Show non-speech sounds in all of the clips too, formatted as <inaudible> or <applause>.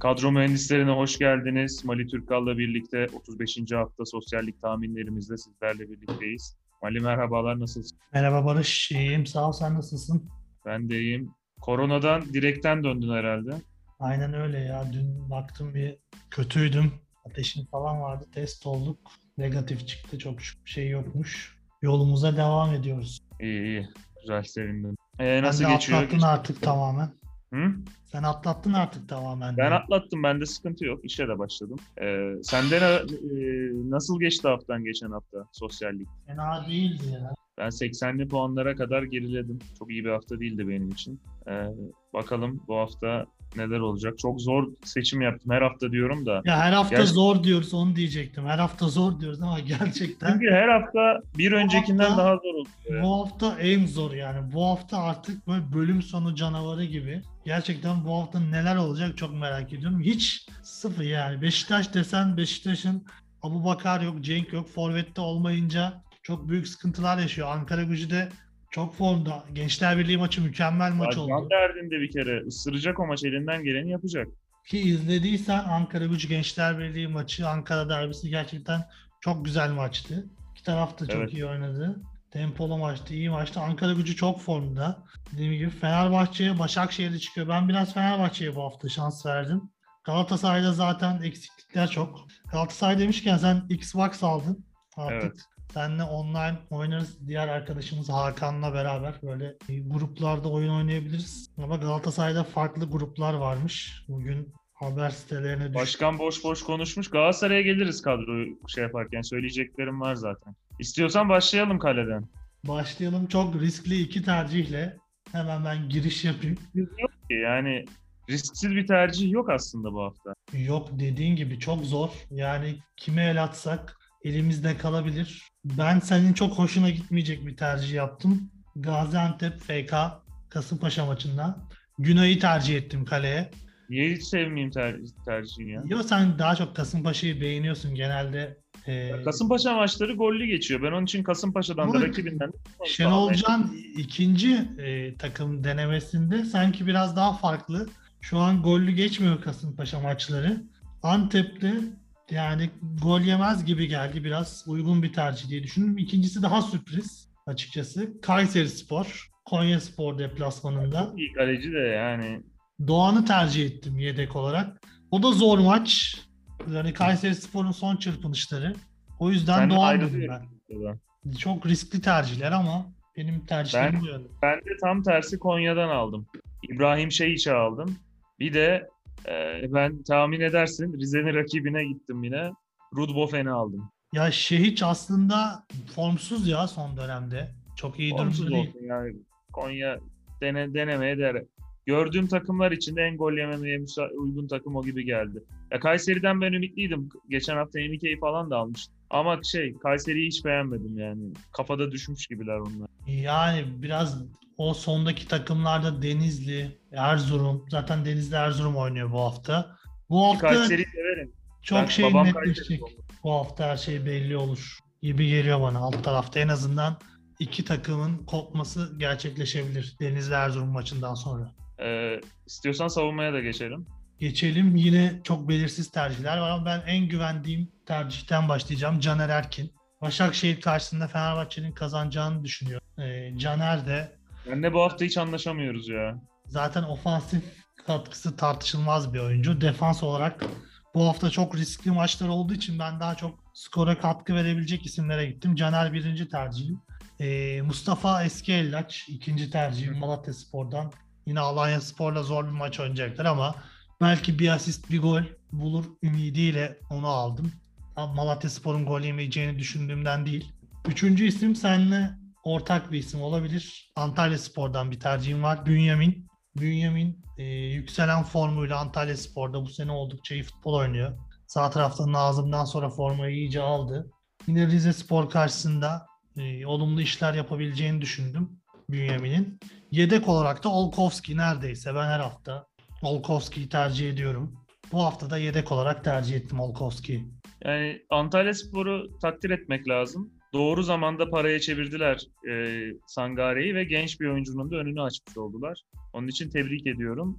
Kadro mühendislerine hoş geldiniz. Mali Türkal'la birlikte 35. hafta sosyallik tahminlerimizde sizlerle birlikteyiz. Mali merhabalar, nasılsın? Merhaba Barış, iyiyim. Sağ ol, sen nasılsın? Ben de iyiyim. Koronadan direkten döndün herhalde. Aynen öyle ya. Dün baktım bir kötüydüm. Ateşim falan vardı. Test olduk. Negatif çıktı. Çok bir şey yokmuş. Yolumuza devam ediyoruz. İyi iyi. Güzel sevindim. Ee, nasıl Sen de geçiyor? atlattın artık tamamen. Hı? Sen atlattın artık tamamen. Ben atlattım. Bende sıkıntı yok. İşe de başladım. Ee, sende ne, e, nasıl geçti haftan geçen hafta sosyallik? Fena değildi ya. Ben 80'li puanlara kadar geriledim. Çok iyi bir hafta değildi benim için. Ee, bakalım bu hafta neler olacak. Çok zor seçim yaptım. Her hafta diyorum da. Ya her hafta Gerçi- zor diyoruz onu diyecektim. Her hafta zor diyoruz ama <laughs> gerçekten Çünkü her hafta bir öncekinden hafta- daha zor oluyor. bu hafta en zor yani. Bu hafta artık böyle bölüm sonu canavarı gibi. Gerçekten bu hafta neler olacak çok merak ediyorum. Hiç sıfır yani. Beşiktaş desen Beşiktaş'ın Abu Bakar yok, Cenk yok. Forvet'te olmayınca çok büyük sıkıntılar yaşıyor. Ankara gücü de çok formda. Gençler Birliği maçı mükemmel maç oldu. Can derdinde bir kere. ısıracak o maç elinden geleni yapacak. Ki izlediysen Ankara Gücü Gençler Birliği maçı, Ankara derbisi gerçekten çok güzel maçtı. İki taraf da çok Evet. iyi oynadı. Tempolu maçtı, iyi maçtı. Ankara Gücü çok formda. Dediğim gibi Fenerbahçe'ye, Başakşehir'de çıkıyor. Ben biraz Fenerbahçe'ye bu hafta şans verdim. Galatasaray'da zaten eksiklikler çok. Galatasaray demişken sen Xbox aldın artık. Evet. Seninle online oynarız. Diğer arkadaşımız Hakan'la beraber böyle gruplarda oyun oynayabiliriz. Ama Galatasaray'da farklı gruplar varmış. Bugün haber sitelerine düştü. Başkan boş boş konuşmuş. Galatasaray'a geliriz kadroyu şey yaparken. Söyleyeceklerim var zaten. İstiyorsan başlayalım kaleden. Başlayalım çok riskli iki tercihle. Hemen ben giriş yapayım. Yok ki yani risksiz bir tercih yok aslında bu hafta. Yok dediğin gibi çok zor. Yani kime el atsak elimizde kalabilir. Ben senin çok hoşuna gitmeyecek bir tercih yaptım. Gaziantep FK Kasımpaşa maçında. Günay'ı tercih ettim kaleye. Niye hiç sevmeyeyim ter- tercihini ya? Yo sen daha çok Kasımpaşa'yı beğeniyorsun genelde. Ee, Kasımpaşa maçları gollü geçiyor. Ben onun için Kasımpaşa'dan da Ama rakibinden de Şenol Can ikinci e, takım denemesinde sanki biraz daha farklı. Şu an gollü geçmiyor Kasımpaşa maçları. Antep'te yani gol yemez gibi geldi. Biraz uygun bir tercih diye düşündüm. İkincisi daha sürpriz açıkçası. Kayseri Spor, Konya Spor deplasmanında. İyi kaleci de yani. Doğan'ı tercih ettim yedek olarak. O da zor maç. Yani Kayseri Spor'un son çırpınışları. O yüzden Sen Doğan dedim ben. buradan. Çok riskli tercihler ama benim tercihlerim Ben- bu yönde. Ben de tam tersi Konya'dan aldım. İbrahim Şeyiç'i aldım. Bir de e, ben tahmin edersin Rize'nin rakibine gittim yine. Rudbofen'i aldım. Ya Şehiç aslında formsuz ya son dönemde. Çok iyi Formsuz durumda değil. yani. Konya dene, denemeye değer. Gördüğüm takımlar içinde en gol yememeye müsa- uygun takım o gibi geldi. Ya Kayseri'den ben ümitliydim. Geçen hafta Enike'yi falan da almıştım. Ama şey Kayseri'yi hiç beğenmedim yani. Kafada düşmüş gibiler onlar. Yani biraz o sondaki takımlarda Denizli, Erzurum. Zaten Denizli Erzurum oynuyor bu hafta. Bu hafta Kayseri'yi severim. çok Ben- şey netleşecek. Bu hafta her şey belli olur gibi geliyor bana alt tarafta. En azından iki takımın kopması gerçekleşebilir Denizli Erzurum maçından sonra. Ee, istiyorsan savunmaya da geçelim. Geçelim. Yine çok belirsiz tercihler var ama ben en güvendiğim tercihten başlayacağım. Caner Erkin. Başakşehir karşısında Fenerbahçe'nin kazanacağını düşünüyorum. Ee, Caner de Ben bu hafta hiç anlaşamıyoruz ya. zaten ofansif katkısı tartışılmaz bir oyuncu. Defans olarak bu hafta çok riskli maçlar olduğu için ben daha çok skora katkı verebilecek isimlere gittim. Caner birinci tercihim. Ee, Mustafa Eski Ellaç ikinci tercihim Malatya Spor'dan. Yine Alanya Spor'la zor bir maç oynayacaklar ama belki bir asist bir gol bulur ümidiyle onu aldım. Malatya Spor'un gol yemeyeceğini düşündüğümden değil. Üçüncü isim seninle ortak bir isim olabilir. Antalya Spor'dan bir tercihim var. Bünyamin. Bünyamin e, yükselen formuyla Antalya Spor'da bu sene oldukça iyi futbol oynuyor. Sağ tarafta Nazım'dan sonra formayı iyice aldı. Yine Rize Spor karşısında e, olumlu işler yapabileceğini düşündüm Bünyamin'in. Yedek olarak da Olkowski neredeyse ben her hafta Olkowski'yi tercih ediyorum. Bu hafta da yedek olarak tercih ettim Olkowski'yi. Yani Antalya Spor'u takdir etmek lazım. Doğru zamanda paraya çevirdiler e, Sangare'yi ve genç bir oyuncunun da önünü açmış oldular. Onun için tebrik ediyorum.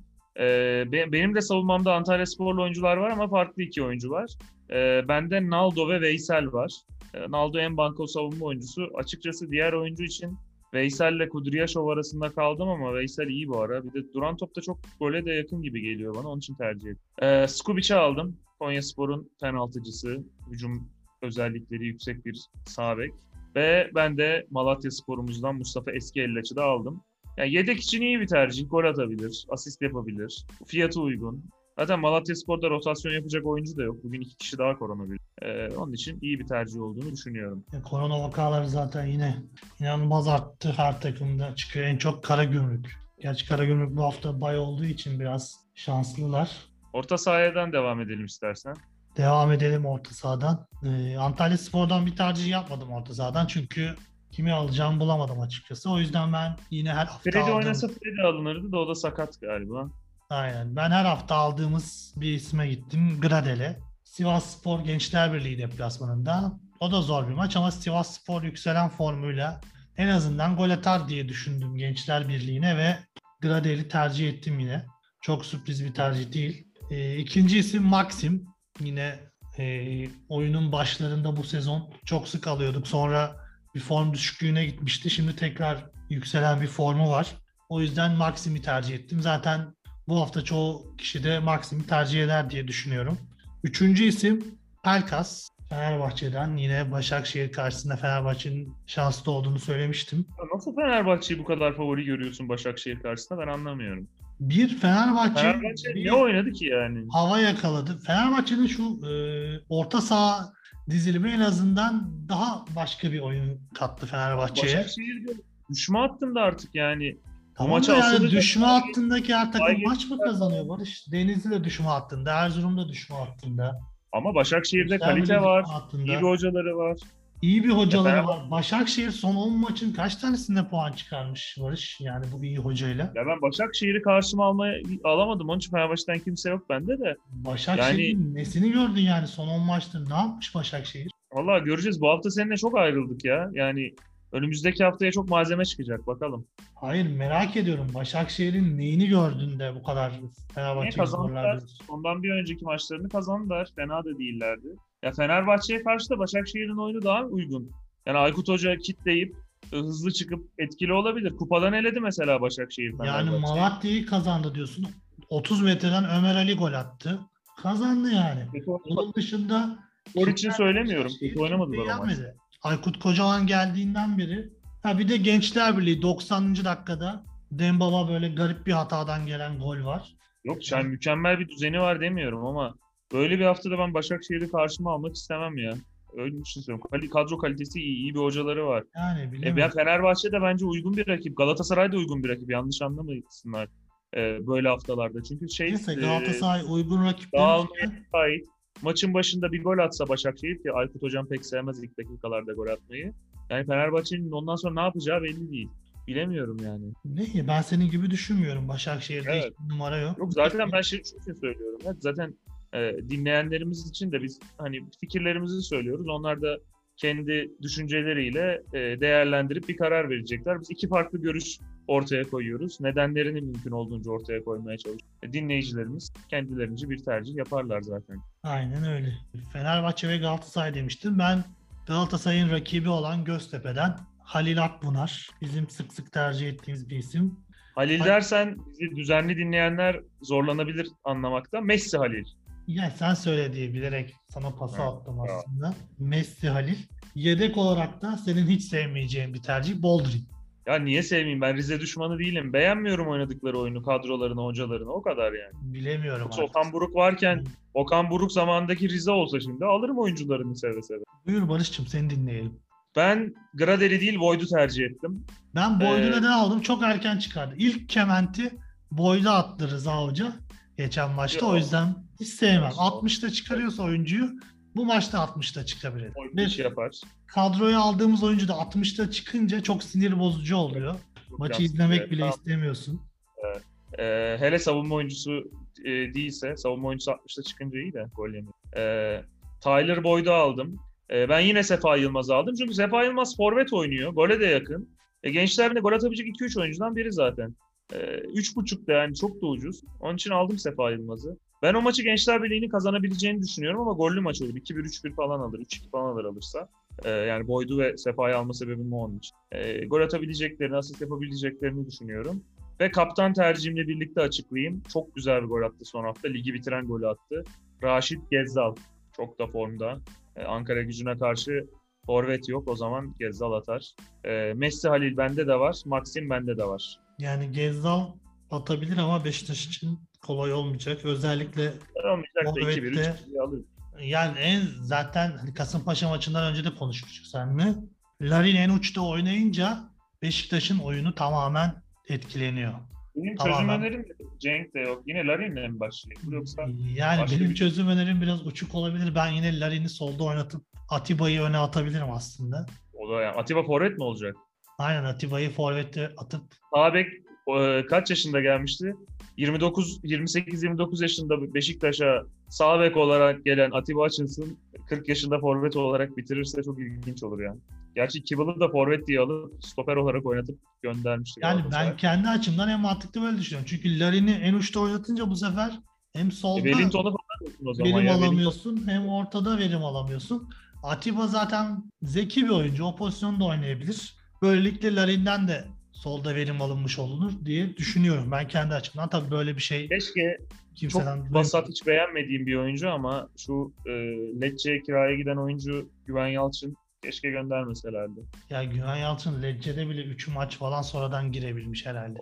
Be- benim de savunmamda Antalya Sporlu oyuncular var ama farklı iki oyuncu var. Ee, bende Naldo ve Veysel var. Ee, Naldo en banko savunma oyuncusu. Açıkçası diğer oyuncu için Veysel ile Kudryashov arasında kaldım ama Veysel iyi bu ara. Bir de duran topta çok gole de yakın gibi geliyor bana. Onun için tercih ettim. Ee, Skubic'i aldım. Konyaspor'un penaltıcısı. Hücum özellikleri yüksek bir sağ bek. Ve ben de Malatya sporumuzdan Mustafa Eski Ellaç'ı da aldım. Yani yedek için iyi bir tercih. Gol atabilir, asist yapabilir. Fiyatı uygun. Zaten Malatya Spor'da rotasyon yapacak oyuncu da yok. Bugün iki kişi daha koronavirüs. Ee, onun için iyi bir tercih olduğunu düşünüyorum. E, Korona vakaları zaten yine inanılmaz arttı her takımda çıkıyor. En çok Karagümrük. Gerçi Karagümrük bu hafta bay olduğu için biraz şanslılar. Orta sahadan devam edelim istersen. Devam edelim orta sahadan. Ee, Antalya Spor'dan bir tercih yapmadım orta sahadan çünkü kimi alacağımı bulamadım açıkçası. O yüzden ben yine her hafta Freddy aldığım... oynasa Freddy alınırdı da o da sakat galiba. Aynen. Ben her hafta aldığımız bir isme gittim. Gradel'e. Sivas Spor Gençler Birliği deplasmanında. O da zor bir maç ama Sivas Spor yükselen formuyla en azından gol atar diye düşündüm Gençler Birliği'ne ve Gradel'i tercih ettim yine. Çok sürpriz bir tercih değil. Ee, ikinci isim Maxim. Yine e, oyunun başlarında bu sezon çok sık alıyorduk. Sonra bir form düşüklüğüne gitmişti. Şimdi tekrar yükselen bir formu var. O yüzden Maxim'i tercih ettim. Zaten bu hafta çoğu kişi de Maxim'i tercih eder diye düşünüyorum. Üçüncü isim Pelkas. Fenerbahçe'den yine Başakşehir karşısında Fenerbahçe'nin şanslı olduğunu söylemiştim. Nasıl Fenerbahçe'yi bu kadar favori görüyorsun Başakşehir karşısında ben anlamıyorum. Bir Fenerbahçe, Fenerbahçe bir ne oynadı ki yani? hava yakaladı. Fenerbahçe'nin şu e, orta saha dizilimi en azından daha başka bir oyun kattı Fenerbahçe'ye. Başakşehir düşme hattında artık yani. Tamam maçı da yani asılacak- düşme hattındaki her takım Ay- maç mı kazanıyor Barış? Denizli de düşme hattında, Erzurum da düşme hattında. Ama Başakşehir'de Gençler kalite var. hattında. iyi bir hocaları var. İyi bir hocaları Ya var. Başakşehir son 10 maçın kaç tanesinde puan çıkarmış Barış? Yani bu iyi hocayla. Ya ben Başakşehir'i karşıma almaya alamadım. Onun için Fenerbahçe'den kimse yok bende de. Başakşehir'in nesini gördün yani son 10 maçtır? Ne yapmış Başakşehir? Vallahi göreceğiz. Bu hafta seninle çok ayrıldık ya. Yani önümüzdeki haftaya çok malzeme çıkacak. Bakalım. Hayır merak ediyorum. Başakşehir'in neyini gördün de bu kadar Fenerbahçe'yi zorlar? Ondan bir önceki maçlarını kazandılar. Fena da değillerdi. Ya Fenerbahçe'ye karşı da Başakşehir'in oyunu daha uygun. Yani Aykut Hoca kitleyip e, hızlı çıkıp etkili olabilir. Kupadan eledi mesela Başakşehir Yani Fenerbahçe'yi. Malatya'yı kazandı diyorsun. 30 metreden Ömer Ali gol attı. Kazandı yani. Onun dışında Spor için söylemiyorum. Kötü oynamadılar o maç. Aykut Kocaman geldiğinden beri. Ha bir de Gençler Birliği 90. dakikada Dembaba böyle garip bir hatadan gelen gol var. Yok yani mükemmel bir düzeni var demiyorum ama böyle bir haftada ben Başakşehir'i karşıma almak istemem ya. Öyle bir şey söylüyorum. Kadro kalitesi iyi, iyi bir hocaları var. Yani E, bilemiyorum. ben Fenerbahçe de bence uygun bir rakip. Galatasaray da uygun bir rakip. Yanlış anlamasınlar e, böyle haftalarda. Çünkü şey Neyse e, Galatasaray uygun rakip dağılmaya demişken ait. Maçın başında bir gol atsa Başakşehir ki Aykut Hocam pek sevmez ilk dakikalarda gol atmayı. Yani Fenerbahçe'nin ondan sonra ne yapacağı belli değil. Bilemiyorum yani. ne ben senin gibi düşünmüyorum. Başakşehir'de Evet. hiç numara yok. Yok zaten ben şey, şey söylüyorum. Evet, zaten e, dinleyenlerimiz için de biz hani fikirlerimizi söylüyoruz. Onlar da kendi düşünceleriyle e, değerlendirip bir karar verecekler. Biz iki farklı görüş ortaya koyuyoruz. Nedenlerini mümkün olduğunca ortaya koymaya çalışıyoruz. E, dinleyicilerimiz kendilerince bir tercih yaparlar zaten. Aynen öyle. Fenerbahçe ve Galatasaray demiştim. Ben Galatasaray'ın rakibi olan Göztepe'den Halil Akbunar. Bizim sık sık tercih ettiğimiz bir isim. Halil dersen bizi düzenli dinleyenler zorlanabilir anlamakta. Messi Halil. Ya sen söyle diye bilerek sana pası attım aslında. Messi Halil. Yedek olarak da senin hiç sevmeyeceğin bir tercih Boldrin. Ya niye sevmeyeyim? Ben Rize düşmanı değilim. Beğenmiyorum oynadıkları oyunu, kadrolarını, hocalarını. O kadar yani. Bilemiyorum Yoksa artık. Okan Buruk varken Okan Buruk zamandaki Rize olsa şimdi alırım oyuncularını seve seve. Buyur Barış'cığım seni dinleyelim. Ben Gradel'i değil Void'u tercih ettim. Ben Boyd'u Ee, neden aldım? Çok erken çıkardı. İlk kementi Boyd'a attı Rıza Hoca geçen maçta. Yo. O yüzden hiç sevmem. Yo. 60'ta çıkarıyorsa oyuncuyu bu maçta 60'ta çıkabilir. Ve iş yapar. kadroya aldığımız oyuncu da 60'ta çıkınca çok sinir bozucu oluyor. Çok Maçı izlemek Evet, bile tamam. istemiyorsun. Ee, hele savunma oyuncusu e, değilse, savunma oyuncusu 60'ta çıkınca iyi de gol yemiyor. Ee, Tyler Boyd'u aldım. Ee, ben yine Sefa Yılmaz'ı aldım. Çünkü Sefa Yılmaz forvet oynuyor. Gole de yakın. E, gençlerin de gol atabilecek 2-3 oyuncudan biri zaten. Ee, 3.5 da yani çok da ucuz. Onun için aldım Sefa Yılmaz'ı. Ben o maçı Gençler Birliği'ni kazanabileceğini düşünüyorum ama gollü maç olur. 2-1, 3-1 falan alır. 3-2 falan alır alırsa. Ee, yani Boyd'u ve Sefa'yı alma sebebim o onun için. Ee, gol atabileceklerini, asist yapabileceklerini düşünüyorum. Ve kaptan tercihimle birlikte açıklayayım. Çok güzel bir gol attı son hafta. Ligi bitiren golü attı. Raşit Gezzal. Çok da formda. Ee, Ankara gücüne karşı forvet yok. O zaman Gezzal atar. Ee, Messi Halil bende de var. Maxim bende de var. Yani Gezzal atabilir ama Beşiktaş için kolay olmayacak. Özellikle Olmayacak da 2-1, Forvet'te- 3-1 alır. yani en zaten hani Kasımpaşa maçından önce de konuşmuştuk seninle. Larin en uçta oynayınca Beşiktaş'ın oyunu tamamen etkileniyor. Benim Tamamen. çözüm önerim Cenk de yok. Yine Larin'le mi başlayayım? Yoksa Yani benim bir- çözüm önerim biraz uçuk olabilir. Ben yine Larin'i solda oynatıp Atiba'yı öne atabilirim aslında. o da yani Atiba forvet mi olacak? Aynen Atiba'yı forvete atıp Sağ bek e, kaç yaşında gelmişti? 29 28 29 yaşında Beşiktaş'a sağ bek olarak gelen Atiba Hutchinson 40 yaşında forvet olarak bitirirse çok ilginç olur yani. Gerçi Kibal'ı da forvet diye alıp stoper olarak oynatıp göndermişti. yani ben kendi açımdan en mantıklı böyle düşünüyorum. Çünkü Larin'i en uçta oynatınca bu sefer hem E, solda Wellington'u o zaman. verim ya. Wellington- alamıyorsun hem ortada verim alamıyorsun. Atiba zaten zeki bir oyuncu. O pozisyonda oynayabilir. Böylelikle Larin'den de solda verim alınmış olunur diye düşünüyorum. Ben kendi açımdan tabii böyle bir şey Keşke kimseden çok vasat hiç beğenmediğim bir oyuncu ama şu e, Lecce'ye kiraya giden oyuncu Güven Yalçın keşke göndermeselerdi. Ya Güven Yalçın Lecce'de bile 3 maç falan sonradan girebilmiş herhalde.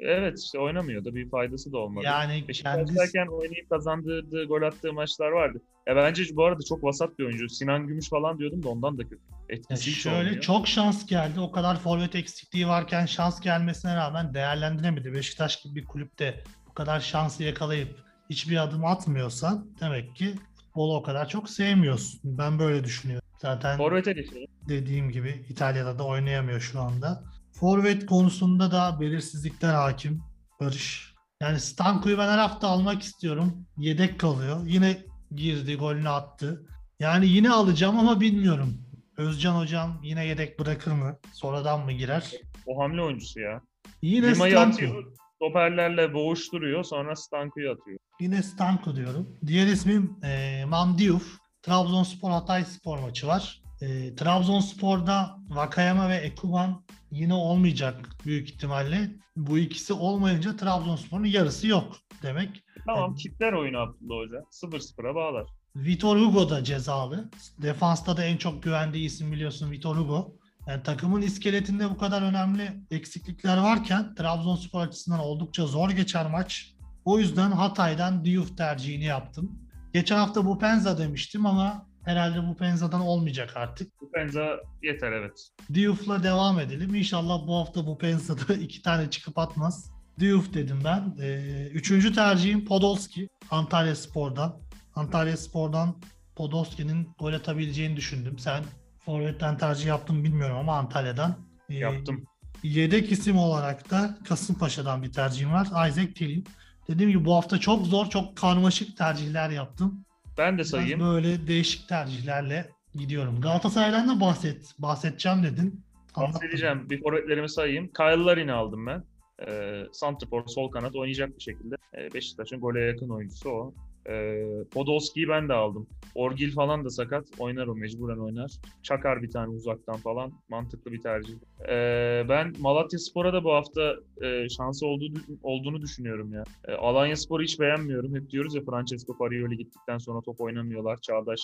Evet işte oynamıyor da bir faydası da olmadı. Yani kendisi Beşiktaş'tayken oynayıp kazandırdığı, gol attığı maçlar vardı. Ya bence bu arada çok vasat bir oyuncu. Sinan Gümüş falan diyordum da ondan da kötü. Ya Etkisi hiç şöyle olmuyor. çok şans geldi. O kadar forvet eksikliği varken şans gelmesine rağmen değerlendiremedi. Beşiktaş gibi bir kulüpte bu kadar şansı yakalayıp hiçbir adım atmıyorsan demek ki futbolu o kadar çok sevmiyorsun. Ben böyle düşünüyorum. Zaten Forvet'e geçelim. dediğim gibi İtalya'da da oynayamıyor şu anda. Forvet konusunda da belirsizlikler hakim. Barış. Yani Stanko'yu ben her hafta almak istiyorum. Yedek kalıyor. Yine girdi, golünü attı. Yani yine alacağım ama bilmiyorum. Özcan hocam yine yedek bırakır mı? Sonradan mı girer? O hamle oyuncusu ya. Yine Lima'yı Stanko. atıyor. Stoperlerle boğuşturuyor. Sonra Stanko'yu atıyor. Yine Stanko diyorum. Diğer ismim e, Mamdiouf. Trabzonspor Hatay Spor maçı var. E, Trabzonspor'da Vakayama ve Ekuban yine olmayacak büyük ihtimalle. Bu ikisi olmayınca Trabzonspor'un yarısı yok demek. Tamam Evet. kitler oyunu Abdullah Hoca. 0-0'a bağlar. Vitor Hugo da cezalı. Defansta da en çok güvendiği isim biliyorsun Vitor Hugo. Yani takımın iskeletinde bu kadar önemli eksiklikler varken Trabzonspor açısından oldukça zor geçer maç. O yüzden Hatay'dan Diouf tercihini yaptım. Geçen hafta bu Penza demiştim ama herhalde bu Penza'dan olmayacak artık. Bu Penza yeter evet. Diouf'la devam edelim. İnşallah bu hafta bu Penza'da <laughs> iki tane çıkıp atmaz. Diouf dedim ben. Ee, üçüncü tercihim Podolski. Antalya Spor'dan. Antalya Spor'dan Podolski'nin gol atabileceğini düşündüm. Sen Forvet'ten tercih yaptın bilmiyorum ama Antalya'dan. Ee, Yaptım. Yedek isim olarak da Kasımpaşa'dan bir tercihim var. Isaac Telin. Dediğim gibi bu hafta çok zor, çok karmaşık tercihler yaptım. Ben de Biraz sayayım. böyle değişik tercihlerle gidiyorum. Galatasaray'dan da bahset, bahsedeceğim dedin. Bahsedeceğim. Bir forvetlerimi sayayım. Kyle Larin'i aldım ben. Ee, Santrfor sol kanat oynayacak bir şekilde. Ee, Beşiktaş'ın gole yakın oyuncusu o. Ee, Podolski'yi ben de aldım. Orgil falan da sakat. Oynar o mecburen oynar. Çakar bir tane uzaktan falan. Mantıklı bir tercih. Ee, ben Malatya Spor'a da bu hafta e, şansı olduğu, olduğunu düşünüyorum ya. E, Alanya Spor'u hiç beğenmiyorum. Hep diyoruz ya Francesco Parioli gittikten sonra top oynamıyorlar. Çağdaş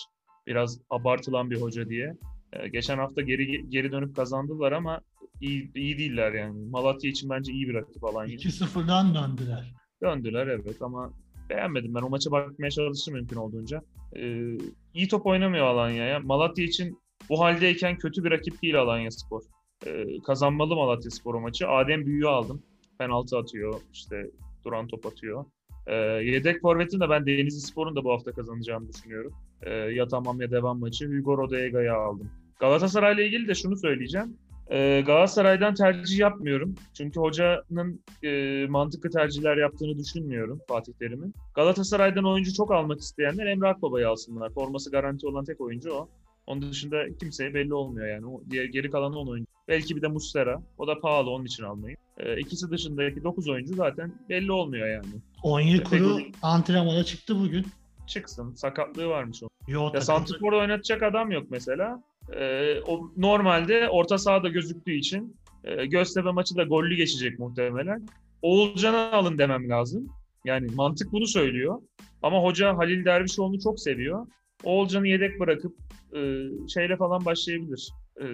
biraz abartılan bir hoca diye. Ee, geçen hafta geri geri dönüp kazandılar ama iyi, iyi değiller yani. Malatya için bence iyi bir rakip Alanya. 2-0'dan döndüler. Döndüler evet ama beğenmedim ben. O maça bakmaya çalıştım mümkün olduğunca. Ee, iyi top oynamıyor Alanya ya. Malatya için bu haldeyken kötü bir rakip değil Alanya Spor. Ee, kazanmalı Malatya Spor o maçı. Adem Büyü'yü aldım. Penaltı atıyor. işte duran top atıyor. Ee, yedek forvetin de ben Denizli Spor'un da bu hafta kazanacağını düşünüyorum. Ee, ya tamam ya devam maçı. Hugo Rodega'yı aldım. Galatasaray'la ilgili de şunu söyleyeceğim. Ee, Galatasaray'dan tercih yapmıyorum. Çünkü hocanın e, mantıklı tercihler yaptığını düşünmüyorum Fatih Terim'in. Galatasaray'dan oyuncu çok almak isteyenler Emre Akbaba'yı alsınlar. Forması garanti olan tek oyuncu o. Onun dışında kimseye belli olmuyor yani. O, diğer geri kalan 10 oyuncu. Belki bir de Muslera. O da pahalı onun için almayın. E, ikisi dışındaki 9 oyuncu zaten belli olmuyor yani. Onyekuru antrenmana çıktı bugün. Çıksın. Sakatlığı varmış onun. Yo, Ya Santrfor'da oynatacak adam yok mesela. Ee, o normalde orta sahada gözüktüğü için e, Göztepe maçı da gollü geçecek muhtemelen. Oğulcan'ı alın demem lazım. Yani mantık bunu söylüyor. Ama hoca Halil Dervişoğlu'nu çok seviyor. Oğulcan'ı yedek bırakıp e, şeyle falan başlayabilir. E,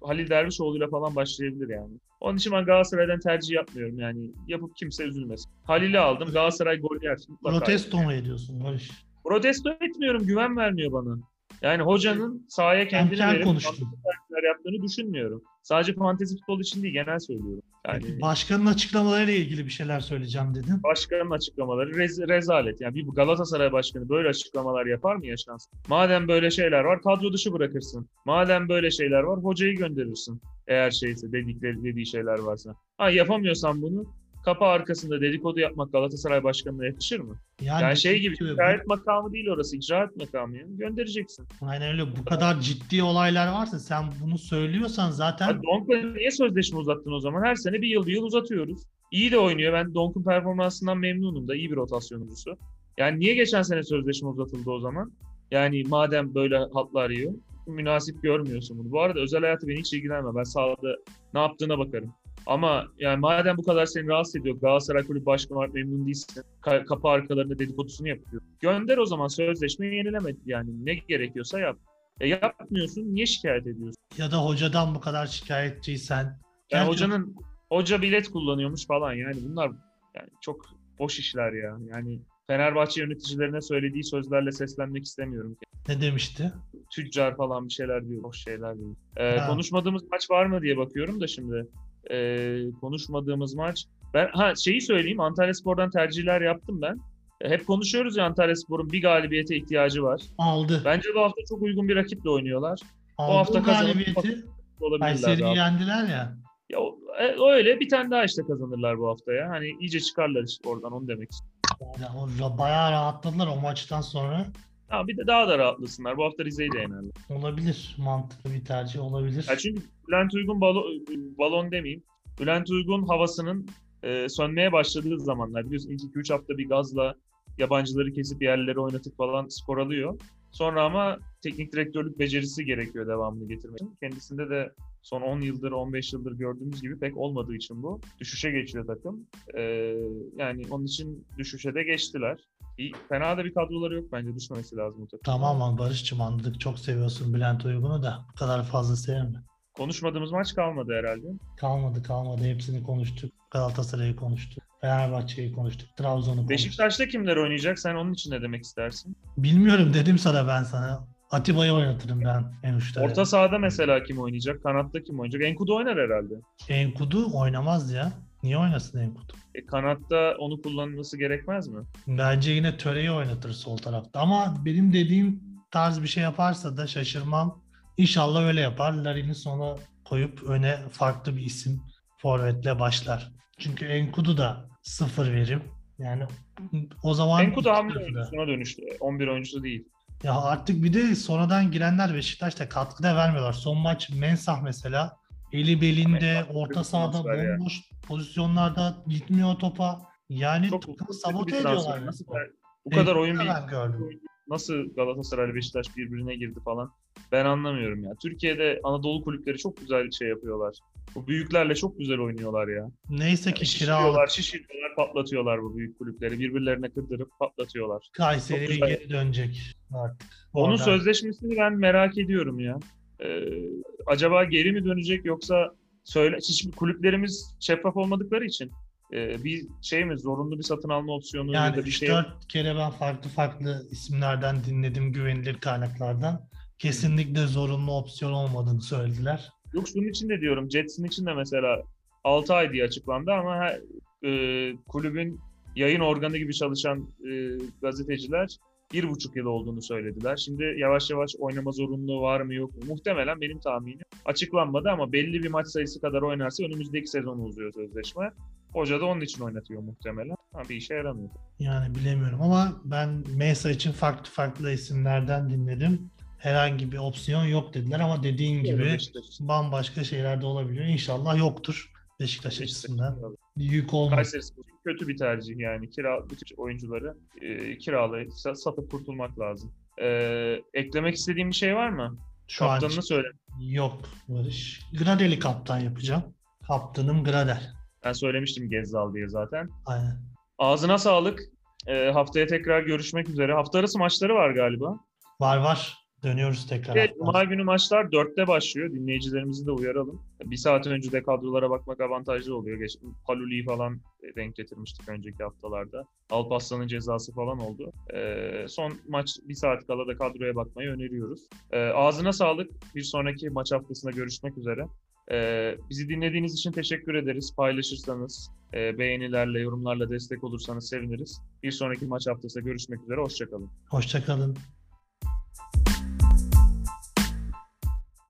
Halil Dervişoğlu'yla falan başlayabilir yani. Onun için ben Galatasaray'dan tercih yapmıyorum yani. Yapıp kimse üzülmesin. Halil'i aldım. Galatasaray gol yer. Protesto mu ediyorsun Barış? Protesto etmiyorum, güven vermiyor bana. Yani hocanın sahaya kendini Erken verip transferler yaptığını düşünmüyorum. Sadece fantezi futbol için değil, genel söylüyorum. Yani Başkanın açıklamalarıyla ilgili bir şeyler söyleyeceğim dedin. başkanın açıklamaları rez- rezalet. Yani bir Galatasaray başkanı böyle açıklamalar yapar mı yaşansın? Madem böyle şeyler var, kadro dışı bırakırsın. Madem böyle şeyler var, hocayı gönderirsin. Eğer şeyse, dedikleri, dediği şeyler varsa. Ha yapamıyorsan bunu, kapı arkasında dedikodu yapmak Galatasaray başkanına yakışır mı? Yani şey gibi, bu- şikayet makamı değil orası, icraat makamı ya. Göndereceksin. Aynen öyle. Bu kadar ciddi olaylar varsa sen bunu söylüyorsan zaten Donk'la niye sözleşme uzattın o zaman? Her sene bir yıl bir yıl uzatıyoruz. İyi de oynuyor. Ben Donk'un performansından memnunum da. iyi bir rotasyon oyuncusu. Yani niye geçen sene sözleşme uzatıldı o zaman? Yani madem böyle hatlar yiyor. Münasip görmüyorsun bunu. Bu arada özel hayatı beni hiç ilgilenme. Ben sahada ne yaptığına bakarım. Ama yani madem bu kadar seni rahatsız ediyor, Galatasaray Kulübü Başkanı olarak memnun değilsin, ka- kapı arkalarında dedikodusunu yapıyor. Gönder o zaman sözleşmeyi yenileme yani ne gerekiyorsa yap. E yapmıyorsun, niye şikayet ediyorsun? ya da hocadan bu kadar şikayetçiysen Yani Gerçi- hocanın hoca bilet kullanıyormuş falan yani bunlar yani çok boş işler ya. Yani Fenerbahçe yöneticilerine söylediği sözlerle seslenmek istemiyorum. ne demişti? Tüccar falan bir şeyler diyor. Boş şeyler diyor. Ee, Ha. konuşmadığımız maç var mı diye bakıyorum da şimdi. Ee, konuşmadığımız maç. Ben ha şeyi söyleyeyim. Antalya Spor'dan tercihler yaptım ben. E, Hep konuşuyoruz ya Antalya Spor'un bir galibiyete ihtiyacı var. Aldı. Bence bu hafta çok uygun bir rakiple oynuyorlar. Aldı hafta o kazanıp- galibiyeti. <laughs> Kayseri'yi yendiler ya. Ya, o- e, öyle bir tane daha işte kazanırlar bu hafta ya. Hani iyice çıkarlar işte oradan onu demek istiyorum. Yani bayağı rahatladılar o maçtan sonra. Ha, bir de daha da rahatlasınlar. Bu hafta Rize'yi de yenerler. Olabilir. Mantıklı bir tercih olabilir. Ya çünkü Bülent Uygun balo, balon demeyeyim. Bülent Uygun havasının e, sönmeye başladığı zamanlar biliyorsun ilk 2-3 hafta bir gazla yabancıları kesip yerlere oynatıp falan skor alıyor. Sonra ama teknik direktörlük becerisi gerekiyor devamını getirmek için. Kendisinde de son 10 yıldır, 15 yıldır gördüğümüz gibi pek olmadığı için bu. Düşüşe geçiyor takım. E, yani onun için düşüşe de geçtiler. İyi, fena da bir kadroları yok bence. Düşmemesi lazım bu takım. Tamam lan Barış'cığım anladık. Çok seviyorsun Bülent Uygun'u da. Bu kadar fazla sevme. Konuşmadığımız maç kalmadı herhalde. Kalmadı kalmadı. Hepsini konuştuk. Galatasaray'ı konuştuk. Fenerbahçe'yi konuştuk. Trabzon'u konuştuk. Beşiktaş'ta kimler oynayacak? Sen onun için ne demek istersin? Bilmiyorum dedim sana ben sana. Atiba'yı oynatırım ben en uçta. Orta sahada mesela kim oynayacak? Kanatta kim oynayacak? Enkudu oynar herhalde. Enkudu oynamaz ya. Niye oynasın Enkudu? E, kanatta onu kullanılması gerekmez mi? Bence yine Töre'yi oynatır sol tarafta. Ama benim dediğim tarz bir şey yaparsa da şaşırmam. İnşallah öyle yapar. Larin'i sona koyup öne farklı bir isim forvetle başlar. Çünkü Enkudu da sıfır verim. Yani o zaman Enkudu hamle oyuncusuna dönüştü. 11 oyuncusu değil. Ya artık bir de sonradan girenler Beşiktaş'ta katkı da vermiyorlar. Son maç Mensah mesela eli belinde, Mensah orta sahada transfer ya. bomboş pozisyonlarda gitmiyor topa. Yani Çok takımı sabote ediyorlar. Nasıl, bu kadar oyun bir gördüm. nasıl Galatasaray Beşiktaş birbirine girdi falan. Ben anlamıyorum ya. Türkiye'de Anadolu kulüpleri çok güzel şey yapıyorlar. Bu büyüklerle çok güzel oynuyorlar ya. Neyse ki Şişiriyorlar, kiralık şişiriyorlar, patlatıyorlar bu büyük kulüpleri. Birbirlerine kırdırıp patlatıyorlar. Güzel. geri dönecek artık. Onun Oradan- sözleşmesini ben merak ediyorum ya. Ee, acaba geri mi dönecek yoksa söyle hiç kulüplerimiz şeffaf olmadıkları için e, bir şey mi zorunlu bir satın alma opsiyonu ya yani da bir 3-4 şey kere ben farklı farklı isimlerden dinledim güvenilir kaynaklardan. Kesinlikle zorunlu opsiyon olmadığını söylediler. Yok şunun için de diyorum Jets'in için de mesela 6 ay diye açıklandı ama her, e, kulübün yayın organı gibi çalışan e, gazeteciler bir buçuk yıl olduğunu söylediler. Şimdi yavaş yavaş oynama zorunluluğu var mı yok mu? Muhtemelen benim tahminim açıklanmadı ama belli bir maç sayısı kadar oynarsa önümüzdeki sezon uzuyor sözleşme. Hoca da onun için oynatıyor muhtemelen. Ama bir işe yaramıyor. Yani bilemiyorum ama ben Mesa için farklı farklı isimlerden dinledim. Herhangi bir opsiyon yok dediler ama dediğin gibi Beşiktaş bambaşka şeyler de olabiliyor. İnşallah yoktur. Beşiktaş Beşiktaş açısından. kiralı. Yük olmaz. Kötü bir tercih yani. Kira, bütün oyuncuları e, kiralayıp sa- satıp kurtulmak lazım. E, eklemek istediğim bir şey var mı? Şu an Kaptanını söyle. yok Barış. Gradel'i kaptan yapacağım. Kaptanım Gradel. Ben söylemiştim Gezzal diye zaten. Aynen. Ağzına sağlık. E, haftaya tekrar görüşmek üzere. Hafta arası maçları var galiba. Var var. Dönüyoruz tekrar. Evet. Cuma günü maçlar 4'te başlıyor. Dinleyicilerimizi de uyaralım. Bir saat önce de kadrolara bakmak avantajlı oluyor. Geç, Paluli'yi falan denk getirmiştik önceki haftalarda. Alparslan'ın cezası falan oldu. Ee, son maç bir saat kala da kadroya bakmayı öneriyoruz. Ee, ağzına sağlık. Bir sonraki maç haftasında görüşmek üzere. Ee, bizi dinlediğiniz için teşekkür ederiz. Paylaşırsanız, e, beğenilerle, yorumlarla destek olursanız seviniriz. Bir sonraki maç haftasında görüşmek üzere. Hoşçakalın. Hoşçakalın.